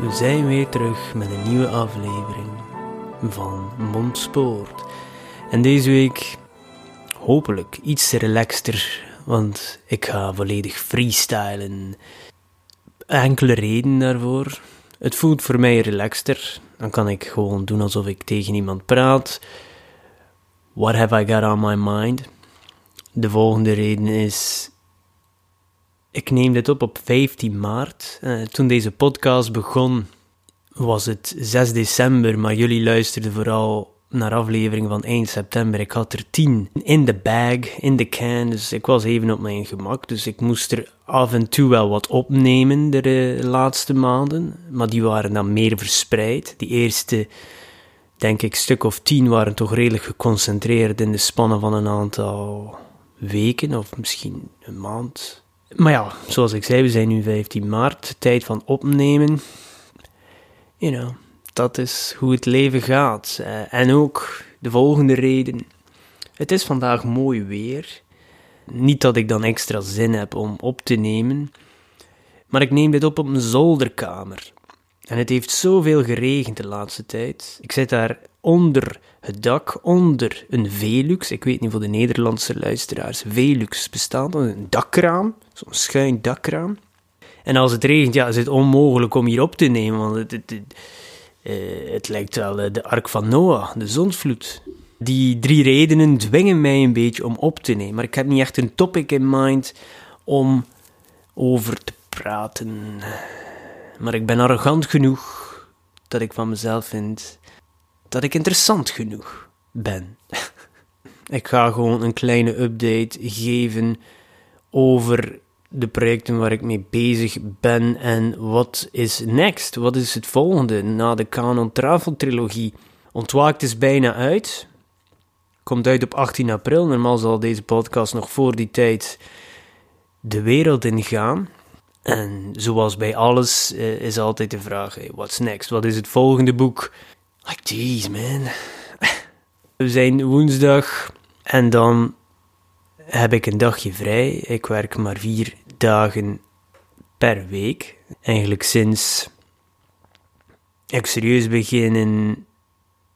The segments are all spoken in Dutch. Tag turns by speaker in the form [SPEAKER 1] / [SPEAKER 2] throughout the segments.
[SPEAKER 1] We zijn weer terug met een nieuwe aflevering van Mondspoort. En deze week hopelijk iets relaxter, want ik ga volledig freestylen. Enkele redenen daarvoor. Het voelt voor mij relaxter. Dan kan ik gewoon doen alsof ik tegen iemand praat. What have I got on my mind? De volgende reden is ik neem dit op op 15 maart. Uh, toen deze podcast begon, was het 6 december, maar jullie luisterden vooral naar aflevering van 1 september. Ik had er 10 in de bag, in de can, dus ik was even op mijn gemak. Dus ik moest er af en toe wel wat opnemen de laatste maanden, maar die waren dan meer verspreid. Die eerste, denk ik, stuk of 10 waren toch redelijk geconcentreerd in de spannen van een aantal weken of misschien een maand maar ja, zoals ik zei, we zijn nu 15 maart, tijd van opnemen. You know, dat is hoe het leven gaat. Uh, en ook de volgende reden. Het is vandaag mooi weer. Niet dat ik dan extra zin heb om op te nemen, maar ik neem dit op op mijn zolderkamer. En het heeft zoveel geregend de laatste tijd. Ik zit daar onder het dak, onder een Velux. Ik weet niet voor de Nederlandse luisteraars. Velux bestaat een dakkraam, zo'n schuin dakkraam. En als het regent, ja, is het onmogelijk om hier op te nemen, want het, het, het, uh, het lijkt wel uh, de ark van Noah, de zonsvloed. Die drie redenen dwingen mij een beetje om op te nemen, maar ik heb niet echt een topic in mind om over te praten. Maar ik ben arrogant genoeg dat ik van mezelf vind dat ik interessant genoeg ben. ik ga gewoon een kleine update geven over de projecten waar ik mee bezig ben en wat is next? Wat is het volgende na de Canon Travel trilogie? Ontwaakt is bijna uit. Komt uit op 18 april. Normaal zal deze podcast nog voor die tijd de wereld ingaan. En zoals bij alles uh, is altijd de vraag: hey, what's next? Wat is het volgende boek? Like, jeez, man. We zijn woensdag en dan heb ik een dagje vrij. Ik werk maar vier dagen per week. Eigenlijk sinds ik serieus beginnen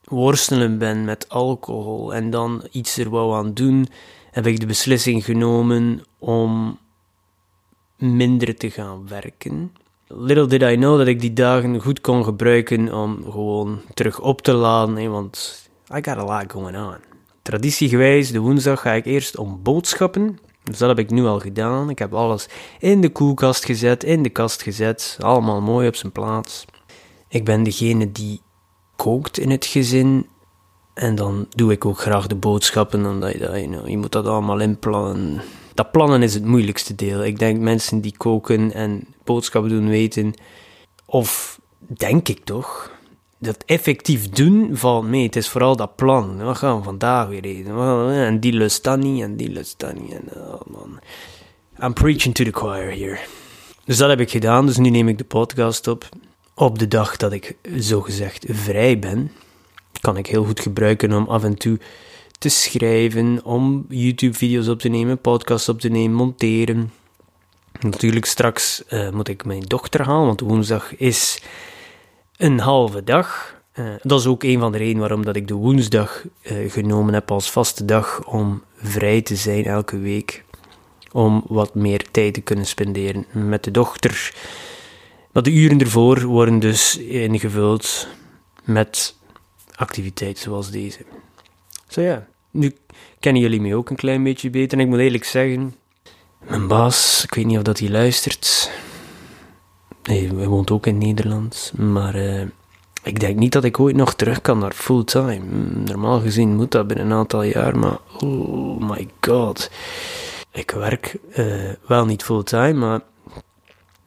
[SPEAKER 1] worstelen ben met alcohol en dan iets er wou aan doen, heb ik de beslissing genomen om minder te gaan werken. Little did I know dat ik die dagen goed kon gebruiken om gewoon terug op te laden, want I got a lot going on. Traditiegewijs, de woensdag ga ik eerst om boodschappen. Dus dat heb ik nu al gedaan. Ik heb alles in de koelkast gezet, in de kast gezet. Allemaal mooi op zijn plaats. Ik ben degene die kookt in het gezin. En dan doe ik ook graag de boodschappen, omdat je, know, je moet dat allemaal inplannen dat plannen is het moeilijkste deel. Ik denk mensen die koken en boodschappen doen weten, of denk ik toch, dat effectief doen valt mee. Het is vooral dat plan. Wat gaan we vandaag weer eten? En die lust dan niet, en die lust dan niet. En, oh man. I'm preaching to the choir here. Dus dat heb ik gedaan, dus nu neem ik de podcast op. Op de dag dat ik zogezegd vrij ben, kan ik heel goed gebruiken om af en toe te schrijven, om YouTube-video's op te nemen, podcasts op te nemen, monteren. Natuurlijk, straks uh, moet ik mijn dochter halen, want woensdag is een halve dag. Uh, dat is ook een van de redenen waarom dat ik de woensdag uh, genomen heb als vaste dag om vrij te zijn elke week. Om wat meer tijd te kunnen spenderen met de dochter. Maar de uren ervoor worden dus ingevuld met activiteiten zoals deze. Ja, nu kennen jullie mij ook een klein beetje beter. En ik moet eerlijk zeggen, mijn baas, ik weet niet of dat hij luistert. Nee, hij woont ook in Nederland. Maar uh, ik denk niet dat ik ooit nog terug kan naar fulltime. Normaal gezien moet dat binnen een aantal jaar, maar oh my god. Ik werk uh, wel niet fulltime, maar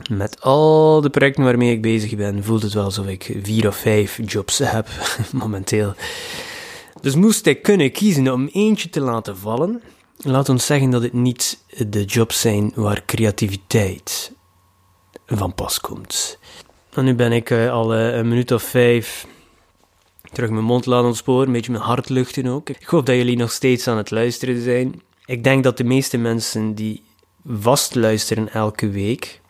[SPEAKER 1] met al de projecten waarmee ik bezig ben, voelt het wel alsof ik vier of vijf jobs heb momenteel. Dus moest ik kunnen kiezen om eentje te laten vallen, laat ons zeggen dat het niet de jobs zijn waar creativiteit van pas komt. En nu ben ik uh, al uh, een minuut of vijf terug mijn mond laten ontsporen, een beetje mijn hart luchten ook. Ik hoop dat jullie nog steeds aan het luisteren zijn. Ik denk dat de meeste mensen die vast luisteren elke week,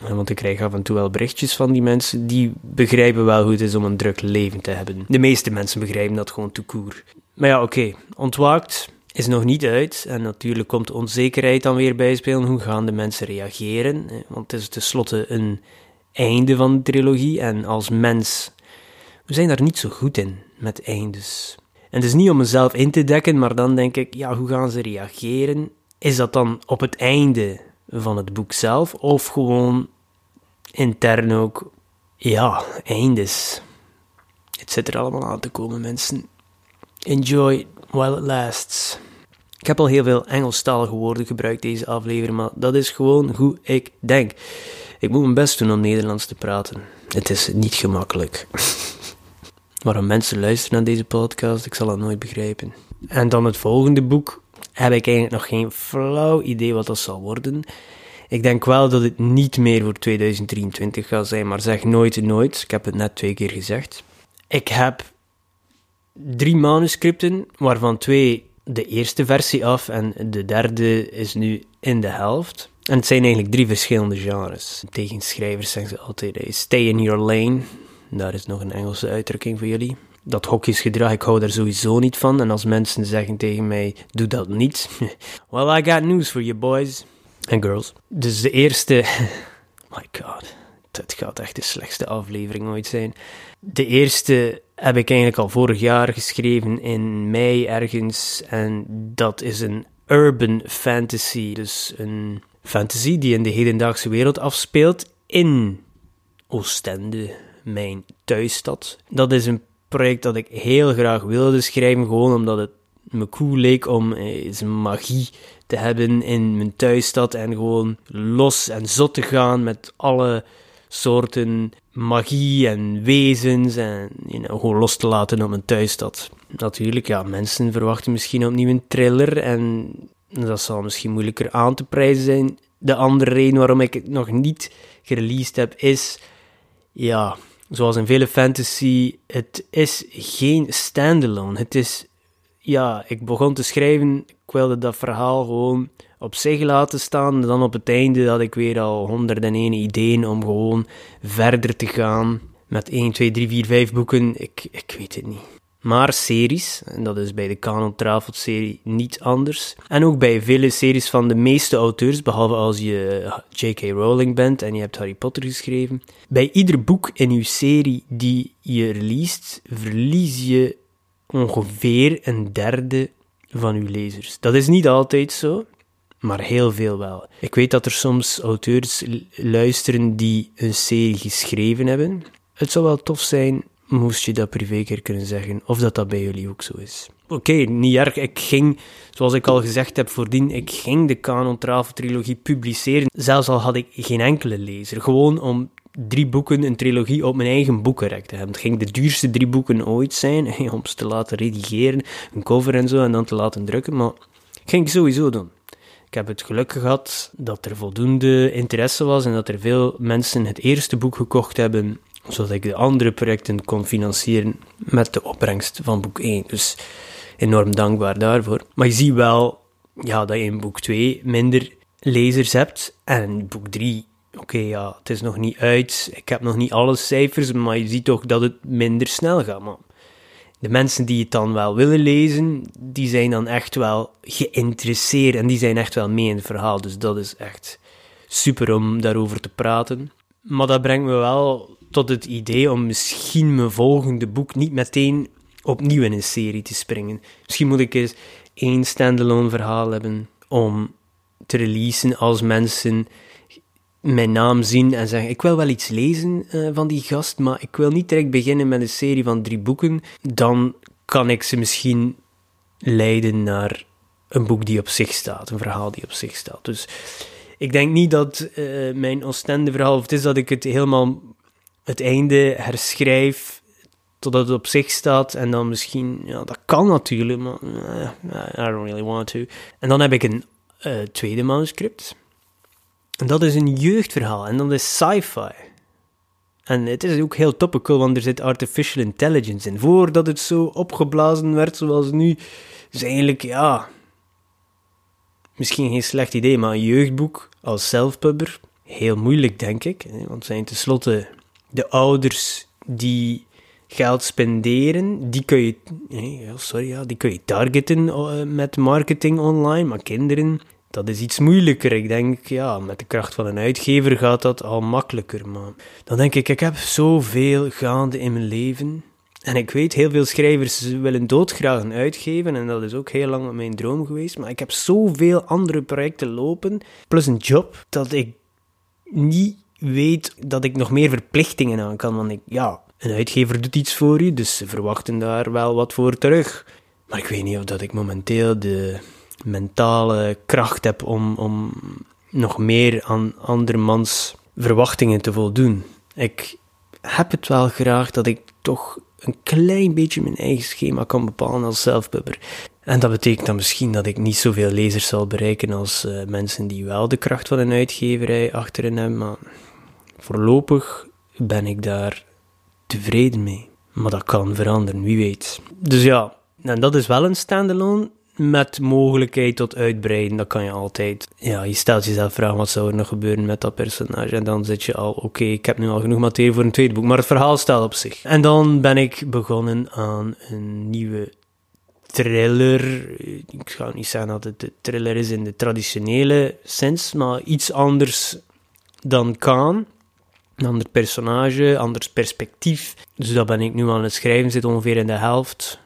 [SPEAKER 1] want ik krijg af en toe wel berichtjes van die mensen, die begrijpen wel hoe het is om een druk leven te hebben. De meeste mensen begrijpen dat gewoon te koer. Maar ja, oké, ontwaakt is nog niet uit. En natuurlijk komt onzekerheid dan weer bijspelen. Hoe gaan de mensen reageren? Want het is tenslotte een einde van de trilogie. En als mens, we zijn daar niet zo goed in met eindes. En het is niet om mezelf in te dekken, maar dan denk ik, ja, hoe gaan ze reageren? Is dat dan op het einde van het boek zelf, of gewoon intern ook, ja, eindes? Het zit er allemaal aan te komen, mensen. Enjoy while it lasts. Ik heb al heel veel Engelstalige woorden gebruikt deze aflevering, maar dat is gewoon hoe ik denk. Ik moet mijn best doen om Nederlands te praten. Het is niet gemakkelijk. Waarom mensen luisteren naar deze podcast, ik zal dat nooit begrijpen. En dan het volgende boek, heb ik eigenlijk nog geen flauw idee wat dat zal worden. Ik denk wel dat het niet meer voor 2023 gaat zijn, maar zeg nooit nooit. Ik heb het net twee keer gezegd. Ik heb drie manuscripten, waarvan twee de eerste versie af en de derde is nu in de helft. En het zijn eigenlijk drie verschillende genres. Tegen schrijvers zeggen ze altijd: stay in your lane. Daar is nog een Engelse uitdrukking voor jullie. Dat hokjesgedrag, ik hou daar sowieso niet van. En als mensen zeggen tegen mij: doe dat niet. well, I got news for you, boys and girls. Dus de eerste. my god, het gaat echt de slechtste aflevering ooit zijn. De eerste heb ik eigenlijk al vorig jaar geschreven in mei ergens. En dat is een urban fantasy. Dus een fantasy die in de hedendaagse wereld afspeelt in Oostende, mijn thuisstad. Dat is een project dat ik heel graag wilde schrijven, gewoon omdat het me cool leek om eens eh, magie te hebben in mijn thuisstad en gewoon los en zot te gaan met alle soorten magie en wezens en you know, gewoon los te laten op mijn thuisstad. Natuurlijk, ja, mensen verwachten misschien opnieuw een thriller en dat zal misschien moeilijker aan te prijzen zijn. De andere reden waarom ik het nog niet gereleased heb is, ja, zoals in vele fantasy, het is geen standalone. Het is, ja, ik begon te schrijven, ik wilde dat verhaal gewoon op zich laten staan. Dan op het einde had ik weer al 101 ideeën om gewoon verder te gaan met 1, 2, 3, 4, 5 boeken. Ik, ik weet het niet. Maar series, en dat is bij de Canon Travel serie niet anders. En ook bij vele series van de meeste auteurs, behalve als je J.K. Rowling bent en je hebt Harry Potter geschreven. Bij ieder boek in je serie die je released, verlies je ongeveer een derde van uw lezers. Dat is niet altijd zo maar heel veel wel. Ik weet dat er soms auteurs luisteren die een serie geschreven hebben. Het zou wel tof zijn moest je dat privé keer kunnen zeggen, of dat dat bij jullie ook zo is. Oké, niet erg. Ik ging, zoals ik al gezegd heb voordien, ik ging de Canon Travel trilogie publiceren. Zelfs al had ik geen enkele lezer. Gewoon om drie boeken, een trilogie op mijn eigen boekenrek te hebben. Het ging de duurste drie boeken ooit zijn, om ze te laten redigeren, een cover en zo, en dan te laten drukken. Maar ging ik sowieso doen. Ik heb het geluk gehad dat er voldoende interesse was en dat er veel mensen het eerste boek gekocht hebben, zodat ik de andere projecten kon financieren met de opbrengst van boek 1. Dus enorm dankbaar daarvoor. Maar je ziet wel ja, dat je in boek 2 minder lezers hebt en boek 3 oké, ja, het is nog niet uit. Ik heb nog niet alle cijfers, maar je ziet toch dat het minder snel gaat. Maar de mensen die het dan wel willen lezen, die zijn dan echt wel geïnteresseerd en die zijn echt wel mee in het verhaal. Dus dat is echt super om daarover te praten. Maar dat brengt me wel tot het idee om misschien mijn volgende boek niet meteen opnieuw in een serie te springen. Misschien moet ik eens één standalone verhaal hebben om te releasen als mensen mijn naam zien en zeggen: Ik wil wel iets lezen uh, van die gast, maar ik wil niet direct beginnen met een serie van drie boeken. Dan kan ik ze misschien leiden naar een boek die op zich staat, een verhaal die op zich staat. Dus ik denk niet dat uh, mijn Oostende verhaal, of het is dat ik het helemaal het einde herschrijf totdat het op zich staat en dan misschien, ja, dat kan natuurlijk, maar uh, I don't really want to. En dan heb ik een uh, tweede manuscript. En dat is een jeugdverhaal en dat is sci-fi. En het is ook heel topical, want er zit artificial intelligence in. Voordat het zo opgeblazen werd zoals nu, is eigenlijk, ja, misschien geen slecht idee, maar een jeugdboek als zelfpubber, heel moeilijk, denk ik. Want zijn tenslotte de ouders die geld spenderen, die kun je, sorry, ja, die kun je targeten eh, met marketing online, maar kinderen, dat is iets moeilijker. Ik denk, ja, met de kracht van een uitgever gaat dat al makkelijker. Maar dan denk ik, ik heb zoveel gaande in mijn leven. En ik weet, heel veel schrijvers willen doodgraag een uitgeven. En dat is ook heel lang mijn droom geweest. Maar ik heb zoveel andere projecten lopen, plus een job, dat ik niet weet dat ik nog meer verplichtingen aan kan. Want ik, ja, een uitgever doet iets voor je, dus ze verwachten daar wel wat voor terug. Maar ik weet niet of dat ik momenteel de mentale kracht heb om, om nog meer aan andermans verwachtingen te voldoen. Ik heb het wel graag dat ik toch een klein beetje mijn eigen schema kan bepalen als zelfpubber. En dat betekent dan misschien dat ik niet zoveel lezers zal bereiken als uh, mensen die wel de kracht van een uitgeverij achterin hebben, maar voorlopig ben ik daar tevreden mee. Maar dat kan veranderen, wie weet. Dus ja, en dat is wel een standalone met mogelijkheid tot uitbreiden. Dat kan je altijd. Ja, je stelt jezelf vragen wat zou er nog gebeuren met dat personage. En dan zit je al, oké, ik heb nu al genoeg materie voor een tweede boek. Maar het verhaal staat op zich. En dan ben ik begonnen aan een nieuwe thriller. Ik ga niet zeggen dat het een thriller is in de traditionele sens, maar iets anders dan Kaan. Een ander personage, anders perspectief. Dus dat ben ik nu aan het schrijven, zit ongeveer in de helft.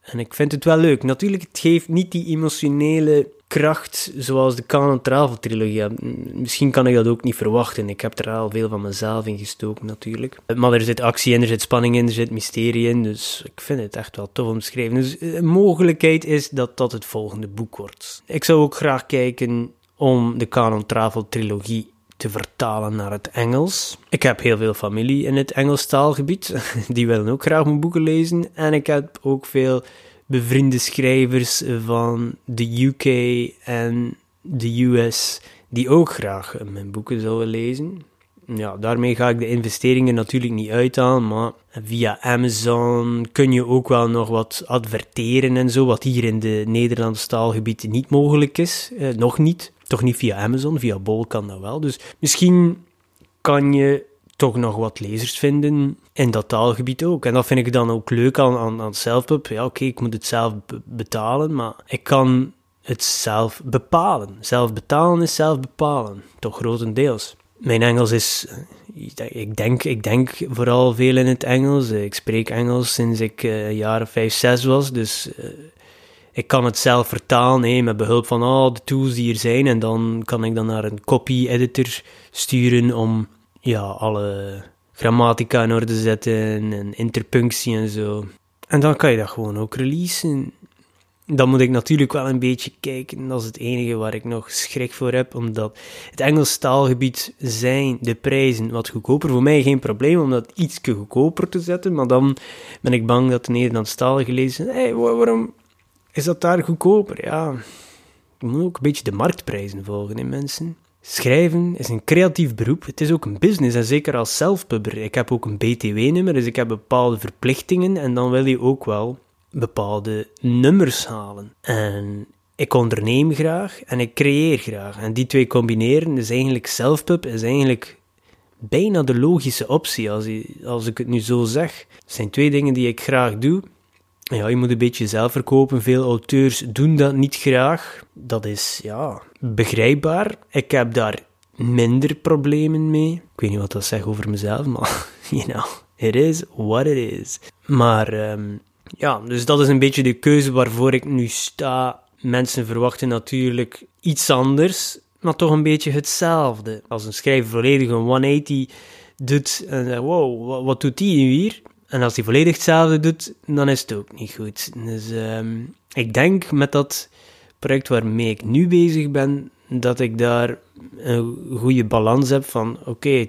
[SPEAKER 1] En ik vind het wel leuk. Natuurlijk, het geeft niet die emotionele kracht zoals de Canon Travel trilogie. Misschien kan ik dat ook niet verwachten. Ik heb er al veel van mezelf in gestoken natuurlijk. Maar er zit actie in, er zit spanning in, er zit mysterie in. Dus ik vind het echt wel tof om te schrijven. Dus een eh, mogelijkheid is dat dat het volgende boek wordt. Ik zou ook graag kijken om de Canon Travel trilogie te vertalen naar het Engels. Ik heb heel veel familie in het Engels taalgebied. Die willen ook graag mijn boeken lezen. En ik heb ook veel bevriende schrijvers van de UK en de US die ook graag mijn boeken zouden lezen. Ja, daarmee ga ik de investeringen natuurlijk niet uithalen, maar via Amazon kun je ook wel nog wat adverteren en zo, wat hier in de Nederlandse taalgebied niet mogelijk is. Eh, nog niet. Toch niet via Amazon, via Bol kan dat wel. Dus misschien kan je toch nog wat lezers vinden in dat taalgebied ook. En dat vind ik dan ook leuk aan, aan, aan Selfpub. Ja, oké, ik moet het zelf betalen, maar ik kan het zelf bepalen. Zelf betalen is zelf bepalen, toch grotendeels. Mijn Engels is, ik denk, ik denk vooral veel in het Engels. Ik spreek Engels sinds ik uh, of vijf, zes was, dus... Uh, ik kan het zelf vertalen met behulp van al de tools die er zijn. En dan kan ik dan naar een copy-editor sturen om ja, alle grammatica in orde te zetten en interpunctie en zo. En dan kan je dat gewoon ook releasen. Dan moet ik natuurlijk wel een beetje kijken. Dat is het enige waar ik nog schrik voor heb. Omdat het Engels taalgebied zijn de prijzen wat goedkoper. Voor mij geen probleem om dat iets goedkoper te zetten. Maar dan ben ik bang dat de Nederlandstalige lezen. Hé, hey, waarom is dat daar goedkoper? Ja, je moet ook een beetje de marktprijzen volgen, in mensen. Schrijven is een creatief beroep. Het is ook een business en zeker als zelfpubber. Ik heb ook een BTW-nummer, dus ik heb bepaalde verplichtingen en dan wil je ook wel bepaalde nummers halen. En ik onderneem graag en ik creëer graag. En die twee combineren is eigenlijk zelfpub, is eigenlijk bijna de logische optie als, als ik het nu zo zeg. Het zijn twee dingen die ik graag doe ja, je moet een beetje zelf verkopen. Veel auteurs doen dat niet graag. Dat is, ja, begrijpbaar. Ik heb daar minder problemen mee. Ik weet niet wat dat zegt over mezelf, maar, you know, it is what it is. Maar, ehm, ja, dus dat is een beetje de keuze waarvoor ik nu sta. Mensen verwachten natuurlijk iets anders maar toch een beetje hetzelfde. Als een schrijver volledig een 180 doet en zegt, wow, wat, doet die nu hier? En als hij volledig hetzelfde doet, dan is het ook niet goed. Dus ehm, ik denk met dat project waarmee ik nu bezig ben, dat ik daar een goede balans heb van, oké,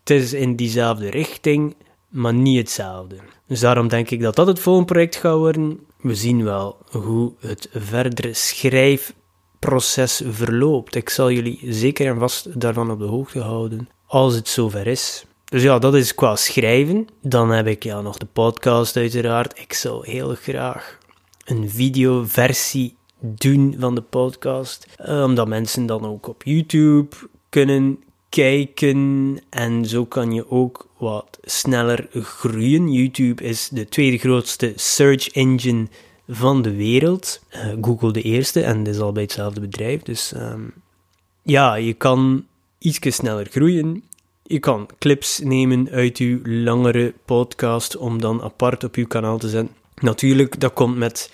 [SPEAKER 1] het is in diezelfde richting, maar niet hetzelfde. Dus daarom denk ik dat dat het volgende project gaat worden. We zien wel hoe het verdere schrijfproces verloopt. Ik zal jullie zeker en vast daarvan op de hoogte houden als het zover is. Dus ja, dat is qua schrijven. Dan heb ik ja nog de podcast uiteraard. Ik zou heel graag een videoversie doen van de podcast. Eh, omdat mensen dan ook op YouTube kunnen kijken. En zo kan je ook wat sneller groeien. YouTube is de tweede grootste search engine van de wereld. Uh, Google de eerste en dat is al bij hetzelfde bedrijf. Dus ehm, ja, je kan iets sneller groeien. Je kan clips nemen uit je langere podcast om dan apart op je kanaal te zetten. Natuurlijk, dat komt met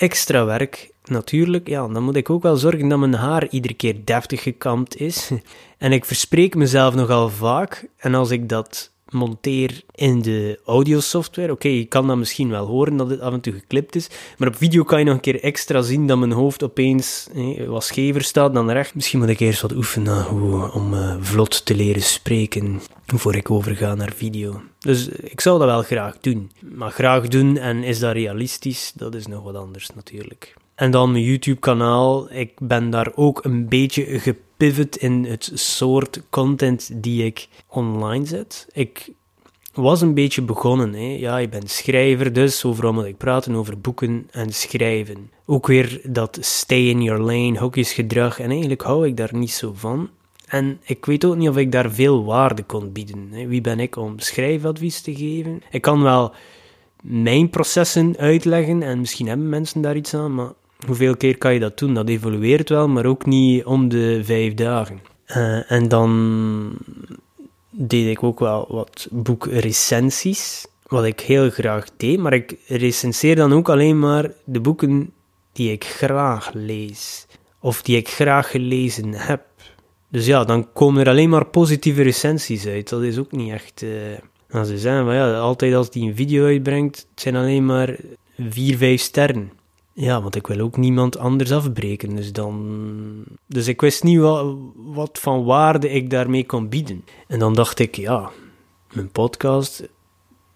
[SPEAKER 1] extra werk. Natuurlijk, ja, dan moet ik ook wel zorgen dat mijn haar iedere keer deftig gekamd is. En ik verspreek mezelf nogal vaak. En als ik dat monteer in de audiosoftware. Oké, je kan dat misschien wel horen dat het af en toe geklipt is. Maar op video kan je nog een keer extra zien dat mijn hoofd opeens eh, wat schever staat dan recht. Misschien moet ik eerst wat oefenen hoe, om uh, vlot te leren spreken voor ik overga naar video. Dus ik zou dat wel graag doen. Maar graag doen en is dat realistisch? Dat is nog wat anders natuurlijk. En dan mijn YouTube-kanaal. Ik ben daar ook een beetje gepivot in het soort content die ik online zet. Ik was een beetje begonnen. Hè. Ja, je bent schrijver, dus overal moet ik praten over boeken en schrijven. Ook weer dat stay in your lane, hokjesgedrag. En eigenlijk hou ik daar niet zo van. En ik weet ook niet of ik daar veel waarde kon bieden. Hè. Wie ben ik om schrijfadvies te geven? Ik kan wel mijn processen uitleggen en misschien hebben mensen daar iets aan, maar hoeveel keer kan je dat doen? Dat evolueert wel, maar ook niet om de vijf dagen. Uh, en dan deed ik ook wel wat boekrecensies, wat ik heel graag deed, maar ik recenseer dan ook alleen maar de boeken die ik graag lees, of die ik graag gelezen heb. Dus ja, dan komen er alleen maar positieve recensies uit. Dat is ook niet echt. Uh, als ze zeggen ja, altijd als die een video uitbrengt, het zijn alleen maar vier, vijf sterren. Ja, want ik wil ook niemand anders afbreken. Dus, dan... dus ik wist niet wat, van waarde ik daarmee kon bieden. En dan dacht ik, ja, mijn podcast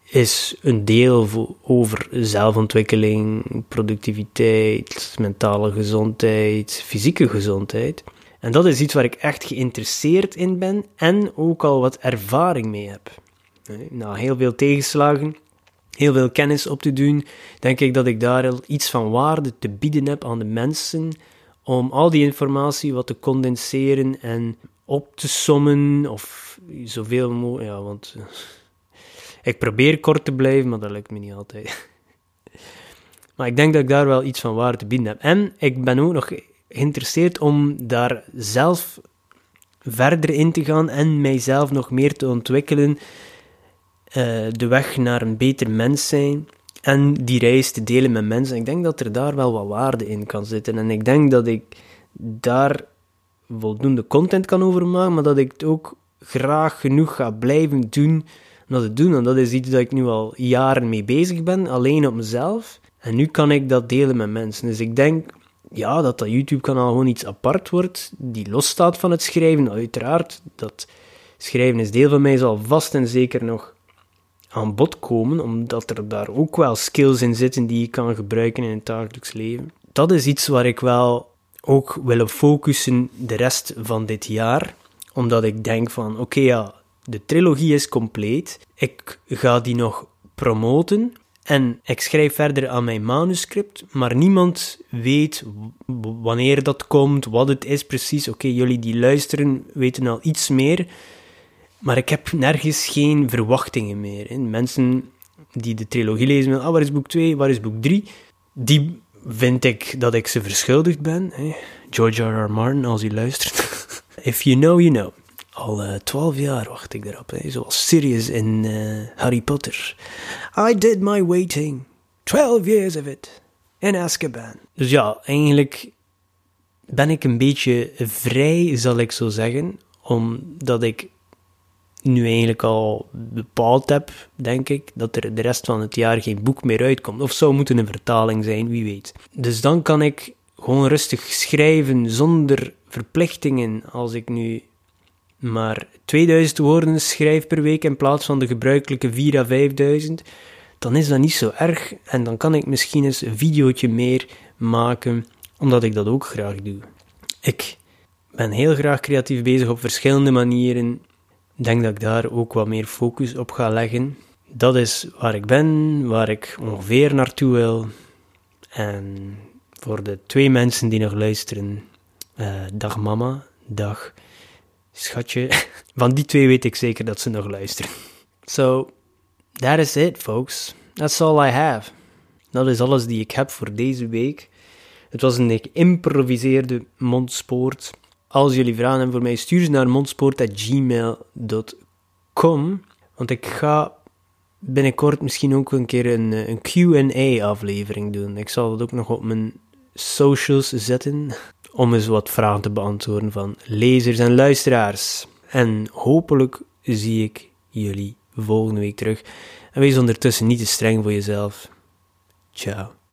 [SPEAKER 1] is een deel over zelfontwikkeling, productiviteit, mentale gezondheid, fysieke gezondheid. En dat is iets waar ik echt geïnteresseerd in ben en ook al wat ervaring mee heb. Na heel veel tegenslagen heel veel kennis op te doen, denk ik dat ik daar iets van waarde te bieden heb aan de mensen om al die informatie wat te condenseren en op te sommen of zoveel mogelijk. Ja, want eh, ik probeer kort te blijven, maar dat lukt me niet altijd. maar ik denk dat ik daar wel iets van waarde te bieden heb. En ik ben ook nog geïnteresseerd om daar zelf verder in te gaan en mijzelf nog meer te ontwikkelen de weg naar een beter mens zijn en die reis te delen met mensen. Ik denk dat er daar wel wat waarde in kan zitten. En ik denk dat ik daar voldoende content kan over maken, maar dat ik het ook graag genoeg ga blijven doen om dat te doen. En dat is iets dat ik nu al jaren mee bezig ben, alleen op mezelf. En nu kan ik dat delen met mensen. Dus ik denk ja, dat dat YouTube-kanaal gewoon iets apart wordt, die losstaat van het schrijven. Uiteraard, dat schrijven is deel van mij, zal vast en zeker nog aan bod komen, omdat er daar ook wel skills in zitten die je kan gebruiken in het dagelijks leven. Dat is iets waar ik wel ook wil focussen de rest van dit jaar, omdat ik denk van, oké ja, de trilogie is compleet, ik ga die nog promoten, en ik schrijf verder aan mijn manuscript, maar niemand weet wanneer dat komt, wat het is precies. Oké, jullie die luisteren weten al iets meer. Maar ik heb nergens geen verwachtingen meer. Hè. Mensen die de trilogie lezen, ah, waar is boek 2, waar is boek 3? Die vind ik dat ik ze verschuldigd ben. Hè. George R. R. Martin, als hij luistert. If you know, you know. Al uh, twaalf jaar wacht ik erop, zoals Sirius in uh, Harry Potter. I did my waiting. Twelve years of it. In Azkaban. Dus ja, eigenlijk ben ik een beetje vrij, zal ik zo zeggen, omdat ik nu eigenlijk al bepaald heb, denk ik, dat er de rest van het jaar geen boek meer uitkomt. Of zou moeten een vertaling zijn, wie weet. Dus dan kan ik gewoon rustig schrijven zonder verplichtingen. Als ik nu maar 2000 woorden schrijf per week in plaats van de gebruikelijke 4 à 5000, dan is dat niet zo erg. En dan kan ik misschien eens een videootje meer maken, omdat ik dat ook graag doe. Ik ben heel graag creatief bezig op verschillende manieren. Denk dat ik daar ook wat meer focus op ga leggen. Dat is waar ik ben, waar ik ongeveer naartoe wil. En voor de twee mensen die nog luisteren, uh, dag mama, dag schatje. Van die twee weet ik zeker dat ze nog luisteren. So, that is it, folks. That's all I have. Dat is alles die ik heb voor deze week. Het was een geïmproviseerde mondspoort. Als jullie vragen hebben voor mij, stuur ze naar mondspoort.gmail.com. Want ik ga binnenkort misschien ook een keer een, een Q&A-aflevering doen. Ik zal dat ook nog op mijn socials zetten om eens wat vragen te beantwoorden van lezers en luisteraars. En hopelijk zie ik jullie volgende week terug. En wees ondertussen niet te streng voor jezelf. Ciao.